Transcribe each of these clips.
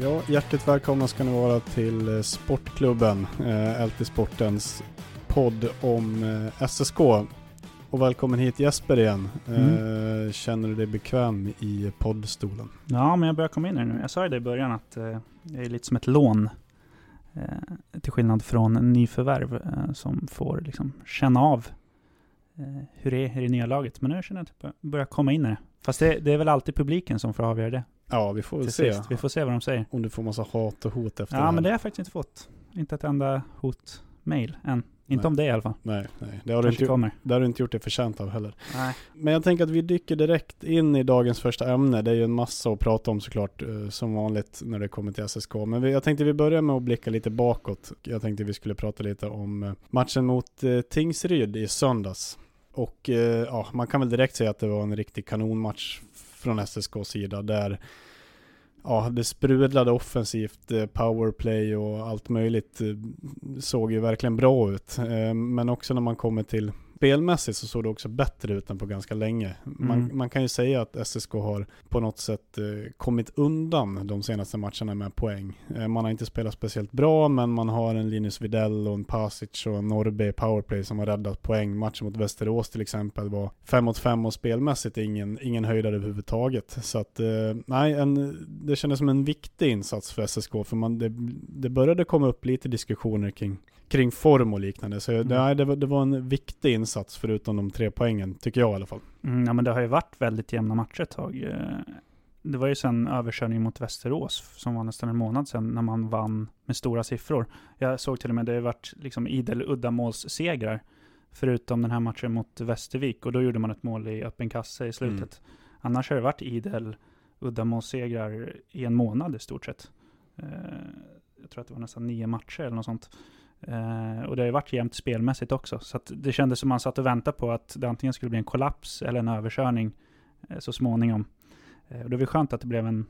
Ja, hjärtligt välkomna ska ni vara till eh, Sportklubben, eh, LT Sportens podd om eh, SSK. Och välkommen hit Jesper igen. Mm. Eh, känner du dig bekväm i poddstolen? Ja, men jag börjar komma in i det nu. Jag sa ju det i början att eh, jag är lite som ett lån. Till skillnad från nyförvärv som får liksom känna av hur det är i det nya laget. Men nu känner jag att jag börjar komma in i det. Fast det, det är väl alltid publiken som får avgöra det. Ja, vi får se sist. Vi får se vad de säger. om du får massa hat och hot efter Ja, här. men det har jag faktiskt inte fått. Inte ett enda hot-mail än. Inte Nej. om det i alla fall. Nej, nej. Det har, du inte, kommer. det har du inte gjort dig förtjänt av heller. Nej. Men jag tänker att vi dyker direkt in i dagens första ämne. Det är ju en massa att prata om såklart, eh, som vanligt när det kommer till SSK. Men jag tänkte vi börjar med att blicka lite bakåt. Jag tänkte vi skulle prata lite om eh, matchen mot eh, Tingsryd i söndags. Och ja, man kan väl direkt säga att det var en riktig kanonmatch från SSKs sida där Ja, det sprudlade offensivt, eh, powerplay och allt möjligt eh, såg ju verkligen bra ut. Eh, men också när man kommer till spelmässigt så såg det också bättre ut än på ganska länge. Man, Mm. man kan ju säga att SSK har på något sätt eh, kommit undan de senaste matcherna med poäng. Eh, man har inte spelat speciellt bra, men man har en Linus Widell och en Pasic och en Norrby powerplay som har räddat poäng. Matchen mot Västerås till exempel var 5 mot 5 och spelmässigt ingen, ingen höjdare överhuvudtaget. Så att, eh, nej, en, det kändes som en viktig insats för SSK, för man, det, det började komma upp lite diskussioner kring kring form och liknande. Så Mm. nej, det, var, det var en viktig insats förutom de tre poängen, tycker jag i alla fall. Mm, ja, men det har ju varit väldigt jämna matcher ett tag. Eh, Det var ju sen överkörning mot Västerås, som var nästan en månad sedan, när man vann med stora siffror. Jag såg till och med, det har varit liksom idel uddamålssegrar, förutom den här matchen mot Västervik, och då gjorde man ett mål i öppen kasse i slutet. Annars har det varit idel uddamålssegrar i en månad i stort sett. Eh, Jag tror att det var nästan nio matcher eller något sånt. Eh, och det har ju varit jämnt spelmässigt också. Så att det kändes som man satt och väntade på att det antingen skulle bli en kollaps eller en överkörning eh, så småningom. Eh, och det var skönt att det blev en,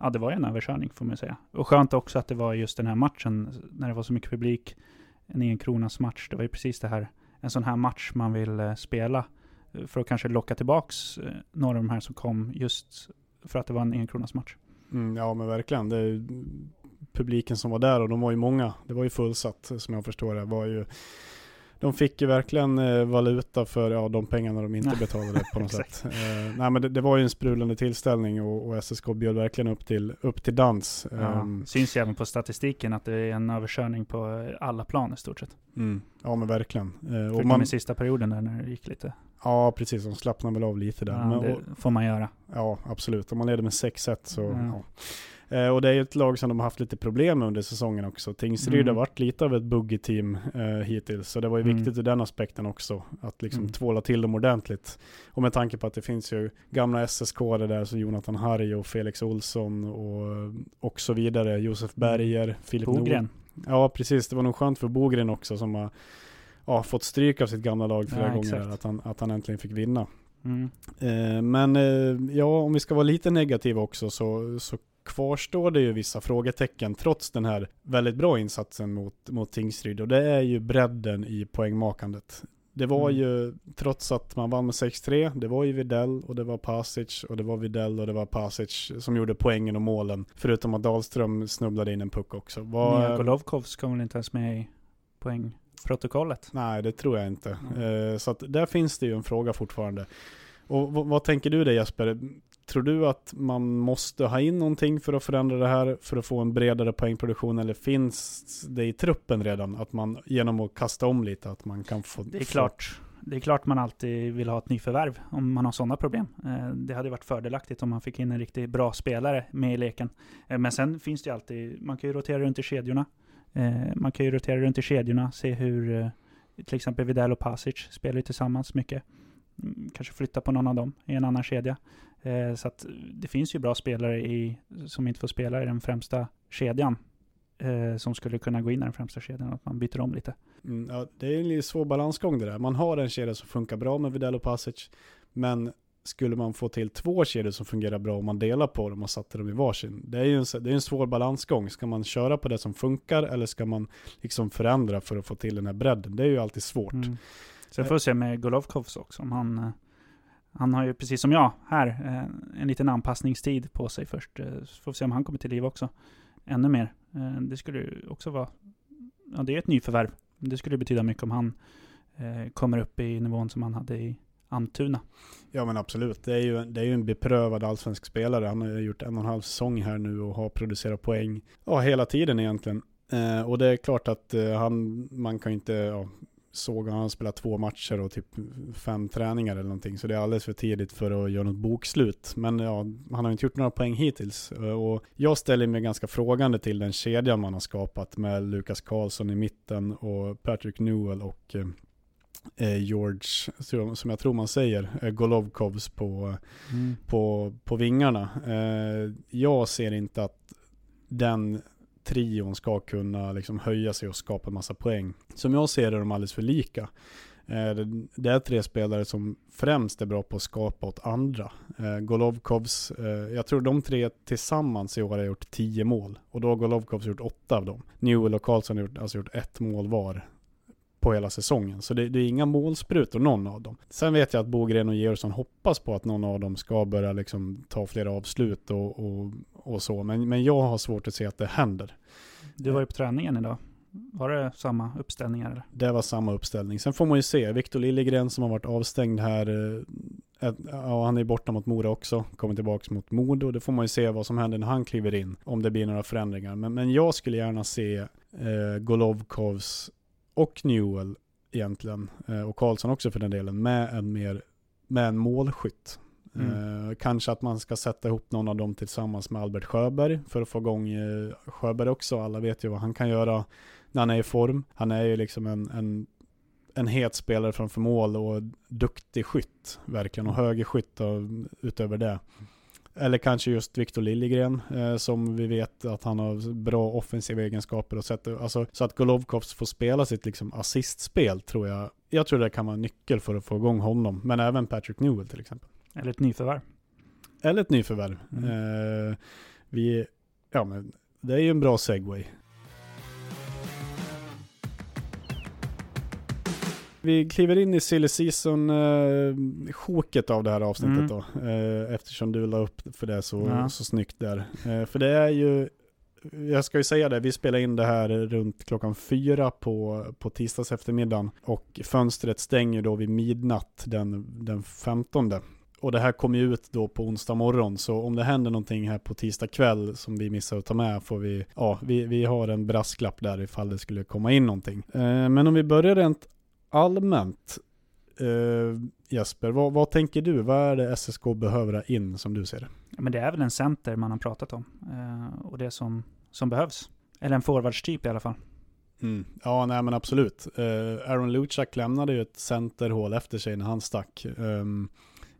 ja det var en överkörning får man ju säga. Och skönt också att det var just den här matchen, när det var så mycket publik, en enkronas match. Det var ju precis det här, en sån här match man vill eh, spela. Eh, för att kanske locka tillbaks eh, några av de här som kom just för att det var en enkronas match. Mm, ja men verkligen. Det är publiken som var där och de var ju många. Det var ju fullsatt som jag förstår det. Var ju, de fick ju verkligen eh, valuta för ja, de pengarna de inte betalade på något sätt. Eh, nej men det, det var ju en sprudlande tillställning och, och SSK bjöd verkligen upp till, upp till dans. Ja, Ehm, syns ju även på statistiken att det är en överkörning på eh, alla plan i stort sett. mm, ja men verkligen. Eh, och man, i sista perioden där när det gick lite. ja precis, de slappnade väl av lite där. Ja, men, det och, får man göra. Ja, absolut. Om man leder med 6-1 så, Ja. ja. Eh, och det är ju ett lag som de har haft lite problem med under säsongen också. Tingsryd Mm. har varit lite av ett buggy-team eh, hittills, så det var ju Mm. viktigt ur den aspekten också. Att liksom Mm. tvåla till dem ordentligt. Och med tanke på att det finns ju gamla SSK där, så Jonathan Harry och Felix Olsson och, och så vidare. Josef Berger, Filip Nord. Bogren. Ja, precis. Det var nog skönt för Bogren också som har ja, fått stryk av sitt gamla lag flera Ja, gånger. Där, att, han, att han äntligen fick vinna. Mm. Eh, Men eh, ja, om vi ska vara lite negativa också så, så kvarstår det ju vissa frågetecken trots den här väldigt bra insatsen mot, mot Tingsryd och det är ju bredden i poängmakandet. det var Mm. ju, trots att man vann med 6-3, det var ju Videll och det var Pasic och det var Videll och det var Pasic som gjorde poängen och målen. Förutom att Dahlström snubblade in en puck också. Var, Nya Golovkov ska väl inte ens med i poängprotokollet. Nej, det tror jag inte. Mm. Eh, så att där finns det ju en fråga fortfarande. Och vad tänker du dig Jesper? Tror du att man måste ha in någonting för att förändra det här, för att få en bredare poängproduktion, eller finns det i truppen redan, att man genom att kasta om lite, att man kan få... Det är klart. Det är klart man alltid vill ha ett nyförvärv om man har sådana problem. Eh, Det hade varit fördelaktigt om man fick in en riktigt bra spelare med i leken. Eh, Men sen finns det ju alltid, man kan ju rotera runt i kedjorna. Eh, Man kan ju rotera runt i kedjorna, se hur till exempel Vidal och Pasic spelar tillsammans mycket. Mm, Kanske flytta på någon av dem i en annan kedja. Eh, Så att det finns ju bra spelare i, som inte får spela i den främsta kedjan. eh, Som skulle kunna gå in i den främsta kedjan, att man byter om lite. Mm, ja, det är en svår balansgång det där. Man har en kedja som funkar bra med Vidal och Pasic, men skulle man få till två kedjor som fungerar bra om man delar på dem och satte dem i varsin. Det är ju en, det är en svår balansgång. Ska man köra på det som funkar eller ska man liksom förändra för att få till den här bredden? Det är ju alltid svårt. Mm. Sen får vi se med Golovkovs också. Om han, eh, han har ju precis som jag här eh, en liten anpassningstid på sig först. Eh, så får vi se om han kommer till liv också. Ännu mer. Det skulle ju också vara... Ja, det är ett nyförvärv. Det skulle betyda mycket om han kommer upp i nivån som han hade i Antuna. Ja men absolut. Det är, ju, det är ju en beprövad allsvensk spelare. Han har ju gjort en och en halv säsong här nu och har producerat poäng. Ja, hela tiden egentligen. Eh, och det är klart att eh, han, man kan ju inte, ja, såg han har spelat två matcher och typ fem träningar eller någonting. Så det är alldeles för tidigt för att göra något bokslut. Men ja, han har inte gjort några poäng hittills. Och jag ställer mig ganska frågande till den kedjan man har skapat med Lukas Karlsson i mitten och Patrick Newell och eh, George, som jag tror man säger, eh, Golovkovs på, på, på vingarna. Eh, jag ser inte att den trion ska kunna liksom höja sig och skapa massa poäng. Som jag ser det är de alldeles för lika. Eh, det- är tre spelare som främst är bra på att skapa åt andra. Eh, Golovkovs, eh, jag tror de tre tillsammans i år har gjort tio mål. Och då har Golovkovs gjort åtta av dem. Newell och Karlsson har gjort, alltså gjort ett mål var på hela säsongen. Så det, det är inga målsprutor någon av dem. Sen vet jag att Bogren och Georgsson hoppas på att någon av dem ska börja liksom ta flera avslut och, och, och så. Men, men jag har svårt att se att det händer. Du var ju på träningen idag. Var det samma uppställningar eller? Det var samma uppställning. Sen får man ju se. Viktor Liljegren som har varit avstängd här. eh, ett- Ja, han är borta mot Mora också. Kommer tillbaka mot Modo. Det får man ju se vad som händer när han kliver in. Om det blir några förändringar. Men, men jag skulle gärna se eh, Golovkovs och Newell egentligen. Eh, och Karlsson också för den delen. Med en mer, med en målskytt. Mm. Eh, kanske att man ska sätta ihop någon av dem tillsammans med Albert Sjöberg för att få igång eh, Sjöberg också. Alla vet ju vad han kan göra när han är i form. Han är ju liksom en, en, en het spelare framför mål och duktig skytt verkligen och högerskytt och, utöver det. Eller kanske just Victor Liljegren eh, som vi vet att han har bra offensiva egenskaper och sätt, alltså, så att Golovkovs får spela sitt liksom assistspel tror jag. Jag tror det kan vara en nyckel för att få igång honom. Men även Patrick Newell till exempel. Eller ett nyförvärv? Eller ett nyförvärv. Mm. Eh, vi, ja men det är ju en bra segway. Vi kliver in i silly season eh, av det här avsnittet Mm. då. Eh, eftersom du la upp för det så, Ja. så snyggt där. Eh, för det är ju, jag ska ju säga det, vi spelar in det här runt klockan fyra på, på tisdags eftermiddagen. Och fönstret stänger då vid midnatt den, den 15. Och det här kommer ju ut då på onsdag morgon, så om det händer någonting här på tisdag kväll som vi missar att ta med får vi, ja, vi, vi har en brasklapp där ifall det skulle komma in någonting. Eh, men om vi börjar rent allmänt, eh, Jesper, vad, vad tänker du? Vad är det SSK behöver in som du ser det? Ja, men det är väl en center man har pratat om. Eh, och det som, som behövs. Eller en forwardstyp i alla fall. Mm. Ja, nej men absolut. Eh, Aaron Luchak lämnade ju ett centerhål efter sig när han stack. Ehm,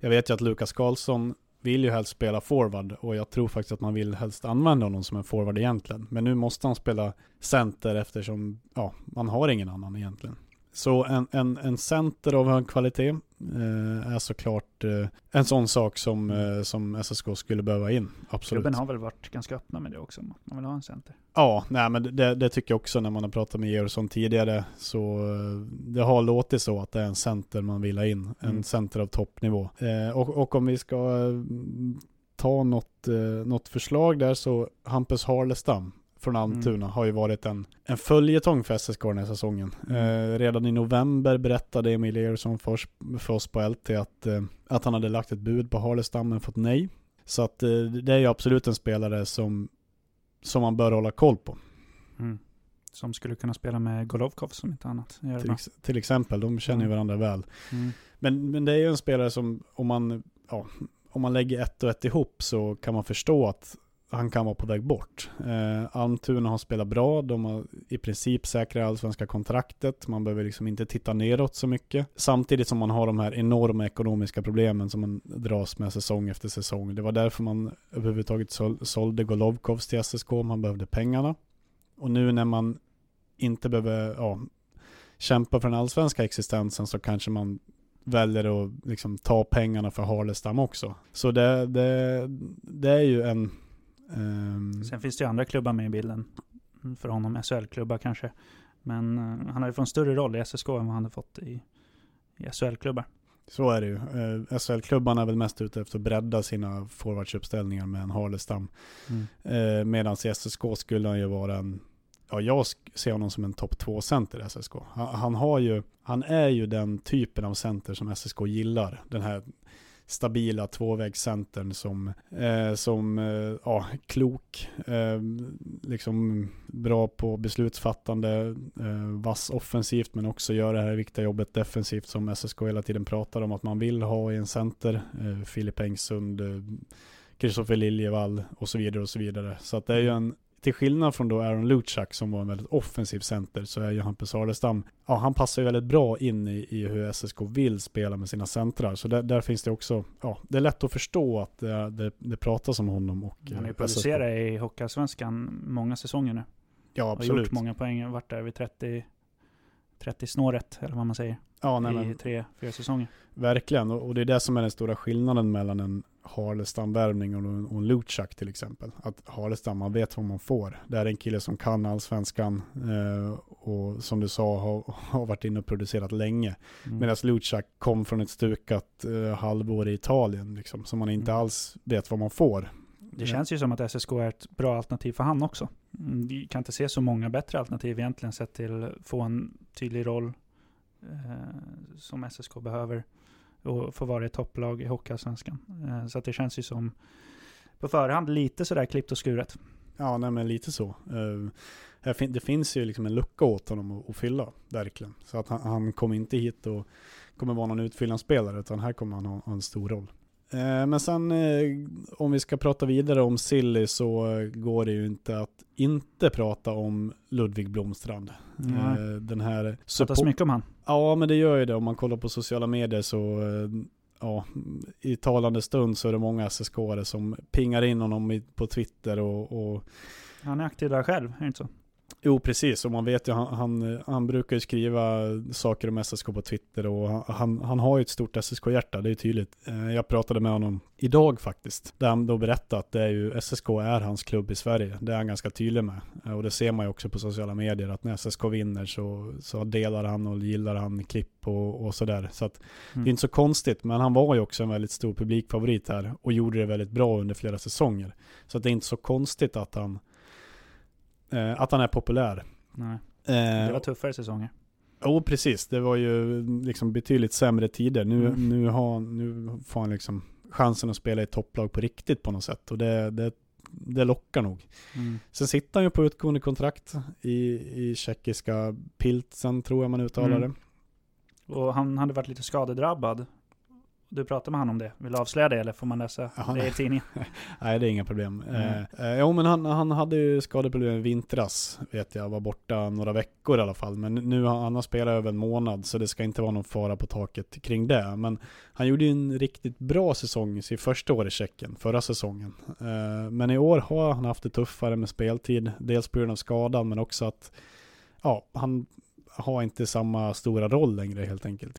jag vet ju att Lukas Karlsson vill ju helst spela forward och jag tror faktiskt att man vill helst använda honom som en forward egentligen. Men nu måste han spela center eftersom, ja, man har ingen annan egentligen. Så en, en, en center av hög kvalitet eh, är såklart eh, en sån sak som, eh, som SSK skulle behöva in. Absolut. Klubben har väl varit ganska öppna med det också, att man vill ha en center. Ja, nej men det, det tycker jag också när man har pratat med Georgsson tidigare. Så eh, det har låtit så att det är en center man vill ha in. En Mm. center av toppnivå. Eh, och, och om vi ska eh, ta något, eh, något förslag där så Hampus Harlestam från Almtuna Mm. har ju varit en, en följetong för SSK den här säsongen. Mm. Eh, redan i november berättade Emil Georgsson för, oss- för oss på LT att, eh, att han hade lagt ett bud på Harlestam men fått nej. Så att eh, det är ju absolut en spelare som, som man bör hålla koll på. Mm. Som skulle kunna spela med Golovkov som inte annat. Till, ex- till exempel, de känner ju Mm. varandra väl. Mm. Men, men det är ju en spelare som, om man, ja, om man lägger ett och ett ihop så kan man förstå att han kan vara på väg bort. Eh, Almtuna har spelat bra, de har i princip säkrat allsvenska kontraktet, man behöver liksom inte titta neråt så mycket. Samtidigt som man har de här enorma ekonomiska problemen som man dras med säsong efter säsong. Det var därför man överhuvudtaget sålde Golovkovs till SSK, man behövde pengarna. Och nu när man inte behöver, ja, kämpa för den allsvenska existensen så kanske man väljer att liksom ta pengarna för Harlestam också. Så det, det, det är ju en ehm, Sen finns det ju andra klubbar med i bilden. För honom, SHL-klubbar kanske. Men eh, han har ju fått en större roll i SSK än vad han hade fått i, i SHL-klubbar. så är det ju. Eh, SHL-klubbarna är väl mest ute efter att bredda sina forwardsuppställningar med en Harlestam. Mm. Eh, Medan i SSK skulle han ju vara en, ja jag ser honom som en topp 2-center i SSK. Han, han har ju, han är ju den typen av center som SSK gillar. Den här stabila tvåvägscentern som, eh, som eh, ja, klok, eh, liksom bra på beslutsfattande, eh, vass offensivt men också gör det här viktiga jobbet defensivt som SSK hela tiden pratar om att man vill ha i en center. Eh, Filip Engsund, eh, Kristoffer Liljevall och så vidare och så vidare. Så att det är ju en, till skillnad från då Aaron Luchak som var en väldigt offensiv center så är ju Hampus Harlestam, ja han passar ju väldigt bra in i, i hur SSK vill spela med sina centrar. Så där, där finns det också, ja det är lätt att förstå att det, det, det pratas om honom och Han har ju eh, producerat i Hockeyallsvenskan många säsonger nu. Ja Har absolut. gjort många poäng, varit där vid 30, 30 snåret, eller vad man säger, Ja nej, i men, tre, fyra säsonger. verkligen, och, och det är det som är den stora skillnaden mellan en Harlestam-värvning och, och en Luchak till exempel. Att Harlestam, man vet vad man får. Det är en kille som kan allsvenskan eh, och som du sa har, har varit inne och producerat länge. Mm. Medan Luchak kom från ett stukat eh, halvår i Italien, liksom, som man inte Mm. alls vet vad man får. Det känns ju som att SSK är ett bra alternativ för han också. Mm, Vi kan inte se så många bättre alternativ egentligen sett till få en tydlig roll eh, som SSK behöver och få vara i topplag i Hockeyallsvenskan. Eh, så att det känns ju som på förhand lite sådär klippt och skuret. Ja, nej men lite så. Eh, det finns ju liksom en lucka åt honom att, att fylla, verkligen. Så att han, han kommer inte hit och kommer vara någon utfyllnadsspelare, utan här kommer han ha, ha en stor roll. Eh, men sen eh, om vi ska prata vidare om Silly så går det ju inte att inte prata om Ludvig Blomstrand. Mm. Eh, den här Pratas mycket om han. Ja, men det gör ju det. Om man kollar på sociala medier så, ja, i talande stund så är det många ssk som pingar in honom på Twitter och, och Han är aktiv där själv, är det inte så? Jo, precis. Och man vet ju, han, han, han brukar ju skriva saker om SSK på Twitter och han- han, har ju ett stort SSK-hjärta, det är ju tydligt. Eh, Jag pratade med honom idag faktiskt, där han då berättade att det är ju, SSK är hans klubb i Sverige. Det är han ganska tydlig med. Eh, Och det ser man ju också på sociala medier, att när SSK vinner så, så delar han och gillar han klipp och, och sådär. Så att Mm. det är inte så konstigt, men han var ju också en väldigt stor publikfavorit här och gjorde det väldigt bra under flera säsonger. Så att det är inte så konstigt att han, eh, att han är populär. Nej, Eh, det var tuffare säsonger. Jo, precis. Det var ju liksom betydligt sämre tider. Nu, Mm. nu, har, nu får han liksom chansen att spela i topplag på riktigt på något sätt. Och det, det, det lockar nog. Mm. Sen sitter han ju på utgående kontrakt i, i tjeckiska Pilsen, tror jag man uttalar det. Mm. Och han hade varit lite skadedrabbad. Du pratade med honom om det. Vill du avslöja det eller får man läsa Ja, det i tidningen? Nej, det är inga problem. Mm. Eh, eh, jo, men han, han hade ju skadeproblem i vintras, vet jag. Var borta några veckor i alla fall. Men nu har han spelat över en månad, så det ska inte vara någon fara på taket kring det. Men han gjorde ju en riktigt bra säsong i sitt första år i Tjeckien, förra säsongen. Eh, men i år har han haft det tuffare med speltid. Dels på grund av skadan, men också att ja, han, har inte samma stora roll längre helt enkelt.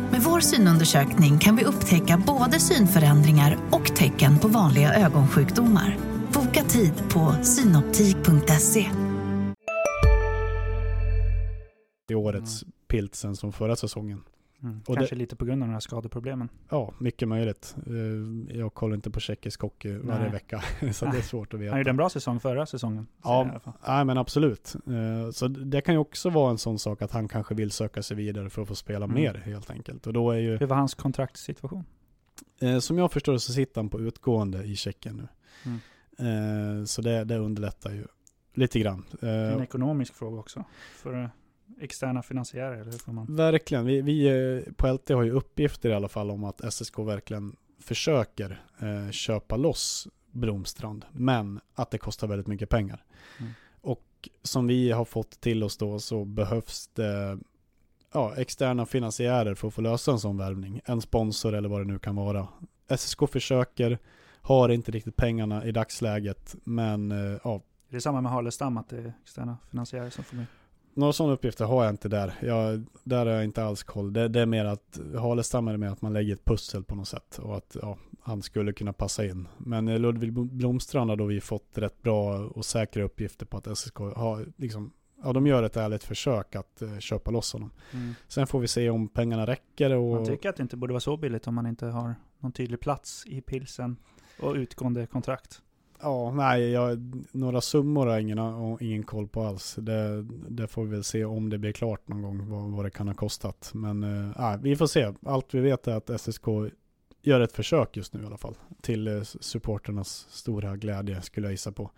Med vår synundersökning kan vi upptäcka både synförändringar och tecken på vanliga ögonsjukdomar. Boka tid på synoptik.se. I årets piltsen som förra säsongen. Mm. Och Kanske lite på grund av de här skadeproblemen. Ja, mycket möjligt. Eh, Jag kollar inte på tjeckisk hockey varje Nej. vecka, så det är svårt att veta. Han gjorde en bra säsong förra säsongen. Ja. Nej men absolut. Eh, Så det kan ju också vara en sån sak att han kanske vill söka sig vidare för att få spela Mm. mer helt enkelt. Och då är ju, Hur var hans kontraktssituation? eh, som jag förstår det så sitter han på utgående i Tjeckien nu. Mm. Så det, det underlättar ju lite grann. Det är en ekonomisk fråga också. För externa finansiärer, eller hur får man? Verkligen. Vi, vi eh, på LT har ju uppgifter i alla fall om att SSK verkligen försöker eh, köpa loss Bromstrand, men att det kostar väldigt mycket pengar. Mm. Och som vi har fått till oss då så behövs det ja, externa finansiärer för att få lösa en sån värvning. En sponsor eller vad det nu kan vara. SSK försöker, har inte riktigt pengarna i dagsläget, men eh, ja, Är det samma med Harlestam, att det är externa finansiärer som får med? Några sådana uppgifter har jag inte där. Jag, där har jag inte alls koll. Det, det är mer att Halestam är med att man lägger ett pussel på något sätt och att ja, han skulle kunna passa in. Men eh, Ludvig Blomstrand har då vi fått rätt bra och säkra uppgifter på att SSK har liksom Ja, de gör ett ärligt försök att eh, köpa loss honom. Mm. Sen får vi se om pengarna räcker och... Man tycker att det inte borde vara så billigt om man inte har någon tydlig plats i pilsen och utgående kontrakt. Ja, nej, jag, några summor har jag ingen, ingen koll på alls. Det, det får vi väl se om det blir klart någon gång vad, vad det kan ha kostat. Men eh, vi får se. Allt vi vet är att SSK gör ett försök just nu i alla fall. Till eh, supporternas stora glädje skulle jag gissa på.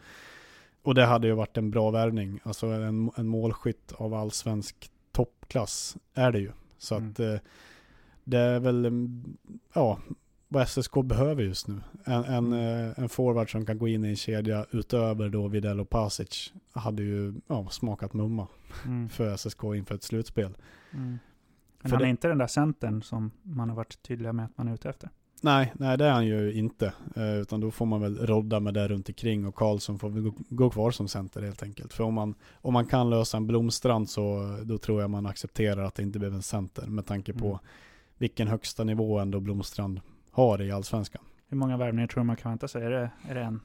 Och det hade ju varit en bra värvning. Alltså en, en målskytt av allsvensk toppklass är det ju. Så Mm. att eh, det är väl, mm, ja, vad SSK behöver just nu. En, en, eh, en forward som kan gå in i en kedja utöver då Videll och Pasic hade ju ja, smakat mumma Mm. för SSK inför ett slutspel. Mm. Men För han är det- inte den där centern som man har varit tydliga med att man är ute efter. Nej, nej det är han ju inte. Eh, utan då får man väl rodda med det runt omkring och Karlsson får gå, gå kvar som center helt enkelt. För om man, om man kan lösa en Blomstrand så då tror jag man accepterar att det inte blev en center med tanke på Mm. vilken högsta nivå ändå Blomstrand har i allsvenskan. Hur många värvningar tror du man kan vänta sig? Är det, är det en?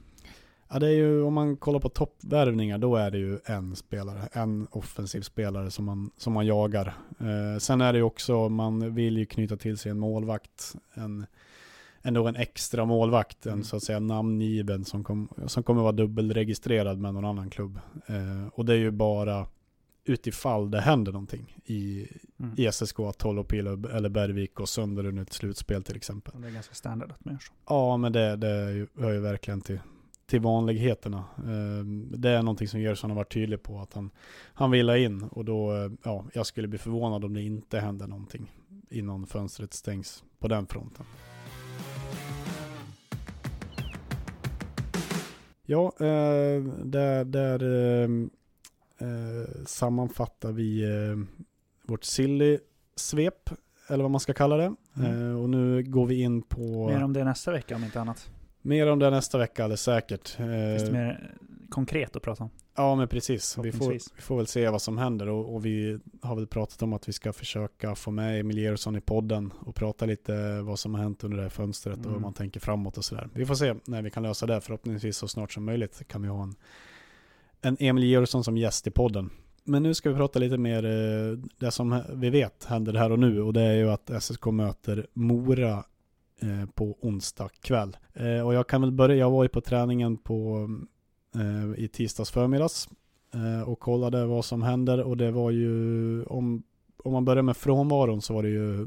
Ja, det är ju, om man kollar på toppvärvningar, då är det ju en spelare, en offensiv spelare som man, som man jagar. Eh, sen är det ju också, man vill ju knyta till sig en målvakt, en, ändå en extra målvakt, en Mm. så att säga namngiven som, kom, som kommer vara dubbelregistrerad med någon annan klubb. Eh, och det är ju bara utifall det händer någonting i, Mm. i SSK, att Tollopilo eller Bergvik går sönder under ett slutspel till exempel. Det är ganska standard att man gör så. Ja, men det, det hör ju verkligen till, till vanligheterna. Ehm, Det är någonting som Gerson har varit tydlig på att han, han vill ha in och då, eh, ja, jag skulle bli förvånad om det inte händer någonting innan fönstret stängs på den fronten. Ja, eh, där, där eh, eh, sammanfattar vi eh, vårt silly-svep, eller vad man ska kalla det. Mm. Eh, och nu går vi in på... Mer om det nästa vecka om inte annat. Mer om det nästa vecka alldeles säkert. Finns det Eh, mer konkret att prata om? ja men precis. Vi får, vi får väl se vad som händer och, och vi har väl pratat om att vi ska försöka få med Emil Gersson i podden och prata lite vad som har hänt under det här fönstret och Mm. hur man tänker framåt och sådär. Vi får se när vi kan lösa det. Förhoppningsvis så snart som möjligt kan vi ha en, en Emil Georgsson som gäst i podden. Men nu ska vi prata lite mer eh, det som vi vet händer här och nu och det är ju att SSK möter Mora eh, på onsdag kväll. Eh, och jag kan väl börja, jag var ju på träningen på, i tisdags förmiddags och kollade vad som händer och det var ju, om, om man börjar med frånvaron så var det ju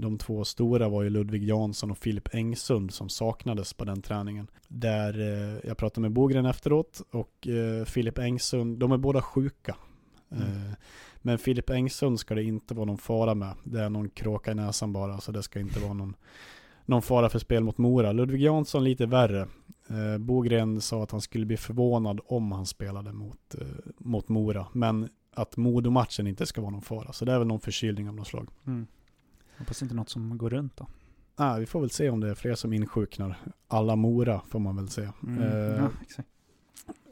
de två stora var ju Ludvig Jansson och Filip Engsund som saknades på den träningen. Där eh, jag pratade med Bogren efteråt och eh, Filip Engsund, de är båda sjuka. Mm. Eh, men Filip Engsund ska det inte vara någon fara med. Det är någon kråka i näsan bara, så det ska inte vara någon, någon fara för spel mot Mora. Ludvig Jansson lite värre. Eh, Bogren sa att han skulle bli förvånad om han spelade mot, eh, mot Mora. Men att Modo-matchen inte ska vara någon fara. Så det är väl någon förkylning av något slag. Mm. Hoppas inte något som går runt då. Ah, vi får väl se om det är fler som insjuknar. Alla Mora får man väl se. Mm. Eh, Ja, exakt.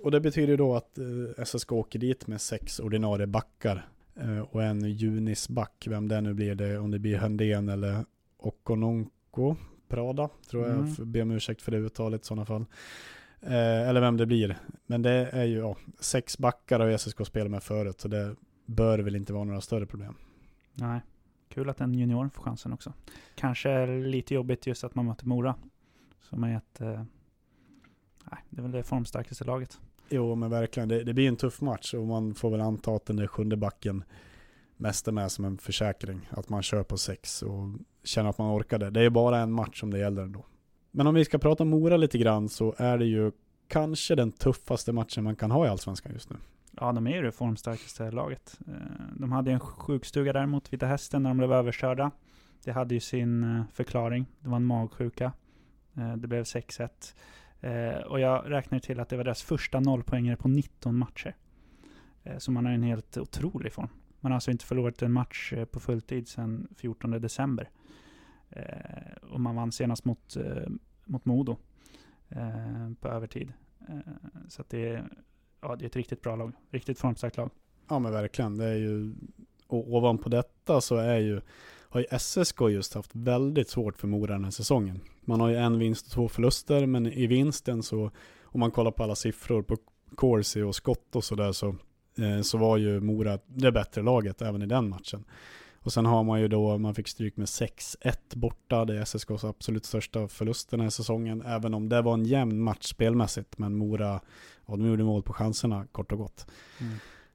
och det betyder då att eh, SSK åker dit med sex ordinarie backar. Eh, och en Junisback, vem det nu blir det, om det blir Höndén eller Okononko Prada, tror jag. Mm. Ber om ursäkt för det uttalet i sådana fall. Eh, eller vem det blir. Men det är ju, ja, sex backar har SSK spelat med förut, så det bör väl inte vara några större problem. Nej. Kul att en junior får chansen också. Kanske lite jobbigt just att man möter Mora. Som är ett... Eh, nej, det är väl det formstarkaste laget. Jo, men verkligen. Det, det blir en tuff match och man får väl anta att den där sjunde backen mest är med som en försäkring. Att man kör på sex och känner att man orkar det. Det är bara en match som det gäller ändå. Men om vi ska prata Mora lite grann så är det ju kanske den tuffaste matchen man kan ha i Allsvenskan just nu. Ja, de är ju det formstarkaste laget. De hade en sjukstuga där mot Vita Hästen när de blev överkörda. Det hade ju sin eh, förklaring. Det var en magsjuka. Eh, det blev 6-1. Eh, och jag räknar till att det var deras första nollpoängare på 19 matcher. Så man har en helt otrolig form. Man har alltså inte förlorat en match på fulltid sedan 14 december. Och man vann senast mot, mot Modo på övertid. Så att det är, ja, det är ett riktigt bra lag. Riktigt formstarkt lag. Ja men verkligen. Det är ju, och ovanpå detta så är ju, har ju SSK just haft väldigt svårt för Mora den här säsongen. Man har ju en vinst och två förluster, men i vinsten så, om man kollar på alla siffror på Corsi och skott och sådär så, eh, så var ju Mora det bättre laget även i den matchen. Och sen har man ju då, man fick stryk med 6-1 borta, det är SSKs absolut största förlust den här säsongen, även om det var en jämn match spelmässigt, men Mora, ja de gjorde mål på chanserna kort och gott. Mm.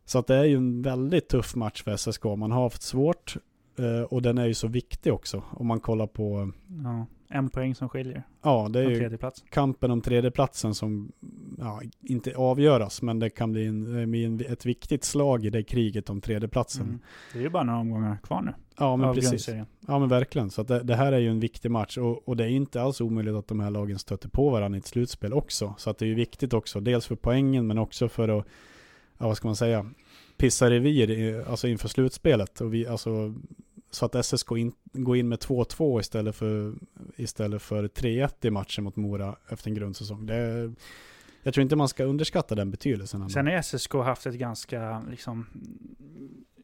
Så att det är ju en väldigt tuff match för SSK. Man har haft svårt eh, och den är ju så viktig också. Om man kollar på, Ja, en poäng som skiljer ja det är ju kampen om tredjeplatsen som, ja, inte avgöras, men det kan bli en, ett viktigt slag i det kriget om tredjeplatsen. Mm. Det är ju bara några omgångar kvar nu Ja men precis. Ja men verkligen. Så att det, det här är ju en viktig match och, och det är inte alls omöjligt att de här lagen stöter på varandra i ett slutspel också. Så att det är ju viktigt också, dels för poängen men också för att, ja vad ska man säga, pissa revir alltså inför slutspelet. Och vi, alltså, så att SSK in, går in med 2-2 istället för, istället för 3-1 i matchen mot Mora efter en grundsäsong. Det, jag tror inte man ska underskatta den betydelsen. ändå. Sen har SSK haft ett ganska, liksom,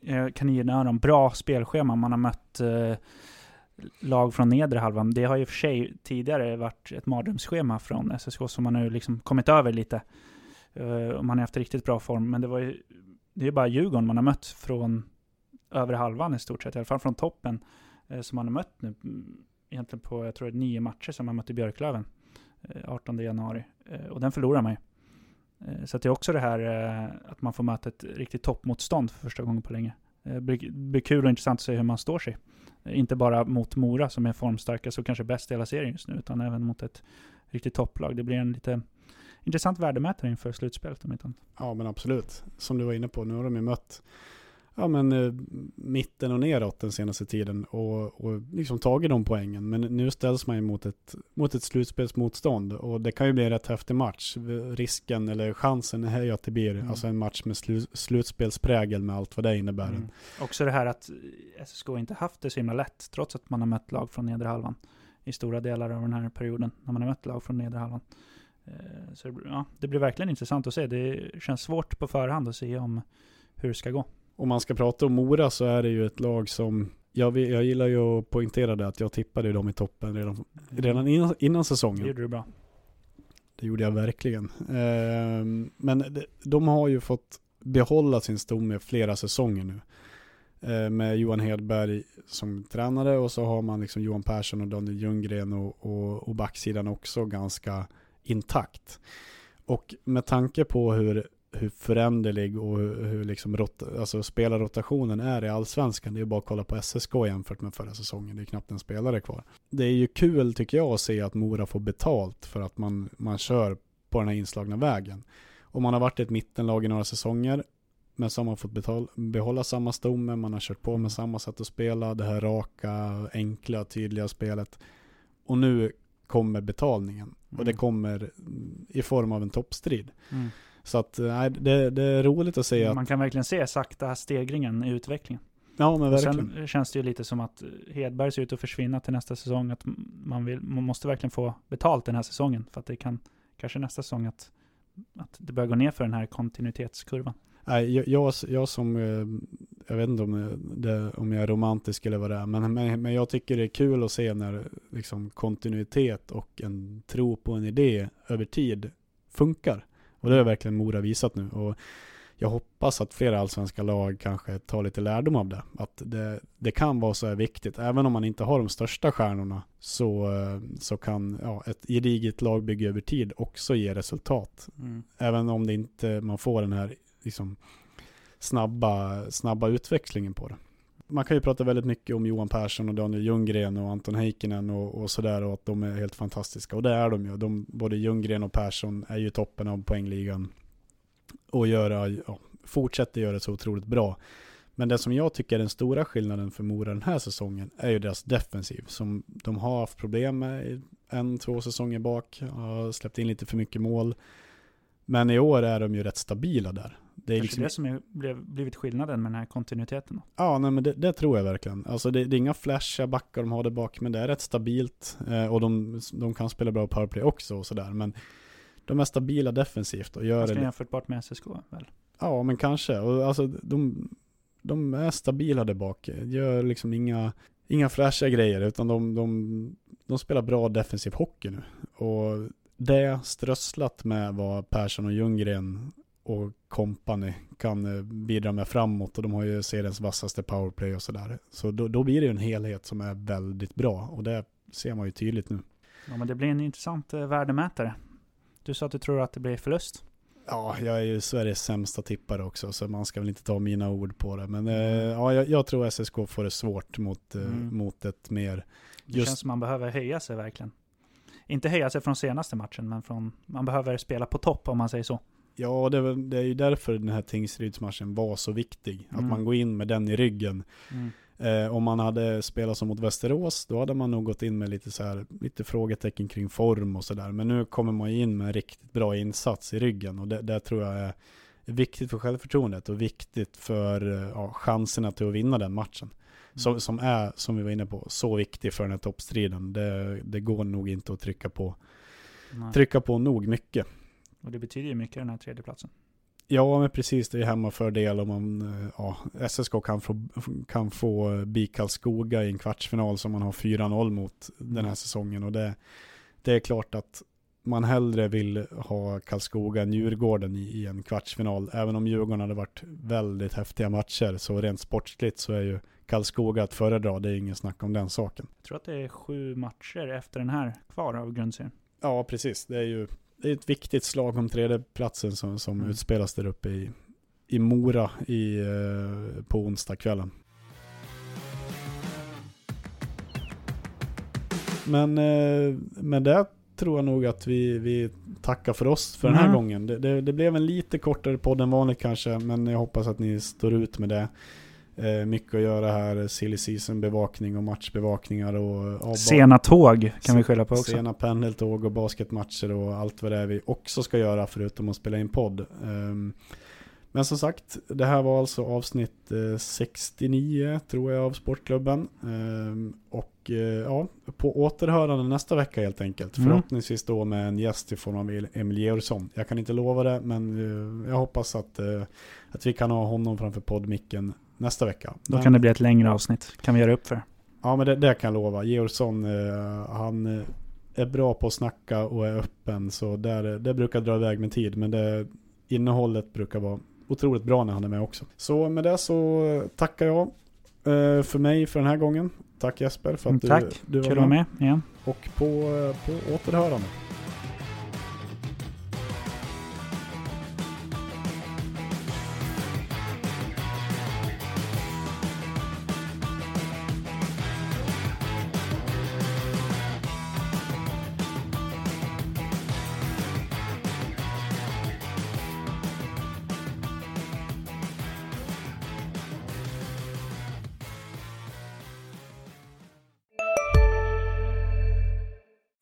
eh, kaninöron, bra spelschema. Man har mött eh, lag från nedre halvan. Det har ju för sig tidigare varit ett mardrömsschema från SSK som man nu liksom kommit över lite. Eh, och man har haft riktigt bra form. Men det var ju, det är ju bara Djurgården man har mött från övre halvan i stort sett. I alla fall från toppen. Eh, som man har mött nu. Mm, egentligen på, jag tror det är nio matcher som man mötte Björklöven. Eh, 18 januari. Eh, och den förlorar man ju. Så att det är också det här att man får möta ett riktigt toppmotstånd för första gången på länge. Det blir, blir kul och intressant att se hur man står sig. Inte bara mot Mora som är formstarkast och kanske bäst i hela serien just nu, utan även mot ett riktigt topplag. Det blir en lite intressant värdemätare inför slutspelet om inte annat. Ja men absolut. Som du var inne på, nu har de ju mött ja, men, eh, mitten och neråt den senaste tiden och, och liksom tagit de poängen. Men nu ställs man ju mot ett, mot ett slutspelsmotstånd och det kan ju bli en rätt häftig match. Risken eller chansen är ju att det blir Mm. alltså en match med slu, slutspelsprägel med allt vad det innebär. Mm. Också det här att SSK inte haft det så himla lätt, trots att man har mött lag från nedre halvan i stora delar av den här perioden, när man har mött lag från nedre halvan. Eh, Så det, ja, det blir verkligen intressant att se. Det känns svårt på förhand att se om hur det ska gå. Om man ska prata om Mora så är det ju ett lag som jag, jag gillar ju att poängtera det att jag tippade dem i toppen redan, redan innan, innan Det säsongen. gjorde du bra. Det gjorde jag verkligen. Ehm, men de, de har ju fått behålla sin stomme flera säsonger nu. Ehm, med Johan Hedberg som tränare och så har man liksom Johan Persson och Daniel Ljunggren och, och, och backsidan också ganska intakt. Och med tanke på hur, hur föränderlig och hur, hur liksom rot, alltså spelarrotationen är i allsvenskan, det är bara att kolla på SSK jämfört med förra säsongen, det är knappt en spelare kvar. Det är ju kul tycker jag att se att Mora får betalt för att man, man kör på den här inslagna vägen. Och man har varit ett mittenlag i några säsonger Men så har man fått betala, behålla samma stomme, man har kört på med samma sätt att spela, det här raka, enkla, tydliga spelet. Och nu kommer betalningen. Mm. Och det mm. kommer i form av en toppstrid. Mm. Så att nej, det, det, är roligt att se Man att... kan verkligen se sakta stegringen i utvecklingen. Ja men verkligen. Sen känns det ju lite som att Hedberg ser ut att försvinna till nästa säsong. Att man, vill, man måste verkligen få betalt den här säsongen. För att det kan kanske nästa säsong att, att det börjar gå ner för den här kontinuitetskurvan. Nej, jag, jag, jag som, eh, jag vet inte om, det, om jag är romantisk eller vad det är, men, men, men jag tycker det är kul att se när liksom kontinuitet och en tro på en idé över tid funkar. Och det har verkligen Mora visat nu. Och jag hoppas att flera allsvenska lag kanske tar lite lärdom av det. Att det, det kan vara så här viktigt. Även om man inte har de största stjärnorna så, så kan ja, ett gediget lagbygge över tid också ge resultat. Mm. Även om det inte, man får den här liksom, snabba, snabba utväxlingen på det. Man kan ju prata väldigt mycket om Johan Persson och Daniel Ljunggren och Anton Heikkinen och, och sådär och att de är helt fantastiska. Och det är de ju. De, både Ljunggren och Persson är ju toppen av poängligan och göra, ja, fortsätter göra det så otroligt bra. Men det som jag tycker är den stora skillnaden för Mora den här säsongen är ju deras defensiv som de har haft problem med en, två säsonger bak, har släppt in lite för mycket mål. Men i år är de ju rätt stabila där. Det är Kanske liksom... det som är, blev, blivit skillnaden med den här kontinuiteten? Ja, nej, men det, det, tror jag verkligen. Alltså det, det är inga flashiga backar de har där bak, men det är rätt stabilt. Eh, och de, de kan spela bra powerplay också och sådär. Men de är stabila defensivt och gör Ganska det. jämförbart med SSK väl? Ja, men kanske. Och alltså de, de är stabila där bak. Gör liksom inga, inga flashiga grejer, utan de, de, de spelar bra defensiv hockey nu. Och det strösslat med vad Persson och Ljunggren och company kan eh, bidra med framåt och de har ju seriens vassaste powerplay och sådär. Så då, då blir det en helhet som är väldigt bra och det ser man ju tydligt nu. Ja men det blir en intressant eh, värdemätare. Du sa att du tror att det blir förlust? Ja, jag är ju Sveriges sämsta tippare också, så man ska väl inte ta mina ord på det. Men eh, ja, jag, jag, tror SSK får det svårt mot, eh, mm. mot ett mer... Just... Det känns som man behöver höja sig verkligen. Inte höja sig från senaste matchen, men från, man behöver spela på topp om man säger så. Ja, det, det är ju därför den här Tingsrydsmatchen var så viktig. Mm. Att man går in med den i ryggen. Mm. Eh, om man hade spelat som mot Västerås, då hade man nog gått in med lite, så här, lite frågetecken kring form och sådär. Men nu kommer man in med en riktigt bra insats i ryggen och det, det tror jag är viktigt för självförtroendet och viktigt för eh, ja, chanserna till att vinna den matchen. Mm. Som, som är, som vi var inne på, så viktig för den här toppstriden. Det, det går nog inte att trycka på, trycka på nog mycket. Och det betyder ju mycket den här tredjeplatsen. Ja, men precis. Det är hemmafördel om man, eh, ja, SSK kan få, kan få BIK Karlskoga i en kvartsfinal som man har 4-0 mot den här mm. säsongen. Och det, det är klart att man hellre vill ha Karlskoga än Djurgården i, i, en kvartsfinal. Även om Djurgården hade varit väldigt häftiga matcher, så rent sportsligt så är ju Karlskoga att föredra. Det är ingen snack om den saken. Jag tror att det är sju matcher efter den här kvar av grundserien. Ja, precis. Det är ju det är ett viktigt slag om tredjeplatsen som, som mm. utspelas där uppe i, i Mora i, eh, på onsdagskvällen. Men eh, med det tror jag nog att vi, vi tackar för oss för mm. den här mm. gången. Det, det, det, blev en lite kortare podd än vanligt kanske, men jag hoppas att ni står ut med det. Eh, mycket att göra här, silly season bevakning och matchbevakningar och... Ja, sena tåg kan vi skylla på också. Sena pendeltåg och basketmatcher och allt vad det är vi också ska göra förutom att spela in podd. Eh, men som sagt, det här var alltså avsnitt eh, 69 tror jag av Sportklubben. Ehm, och eh, ja, på återhörande nästa vecka helt enkelt. Mm. Förhoppningsvis då med en gäst i form av Emil Georgsson. Jag kan inte lova det, men eh, jag hoppas att, eh, att vi kan ha honom framför poddmicken nästa vecka. Då men, kan det bli ett längre avsnitt. Kan vi göra upp för. Ja, men det, det kan jag lova. Georgsson, eh, han eh, är bra på att snacka och är öppen. Så där, det brukar dra iväg med tid. Men det, innehållet brukar vara otroligt bra när han är med också. Så med det så tackar jag eh, för mig för den här gången. Tack Jesper för att Tack. du, du var Kul med. med igen. Och på, eh, på återhörande.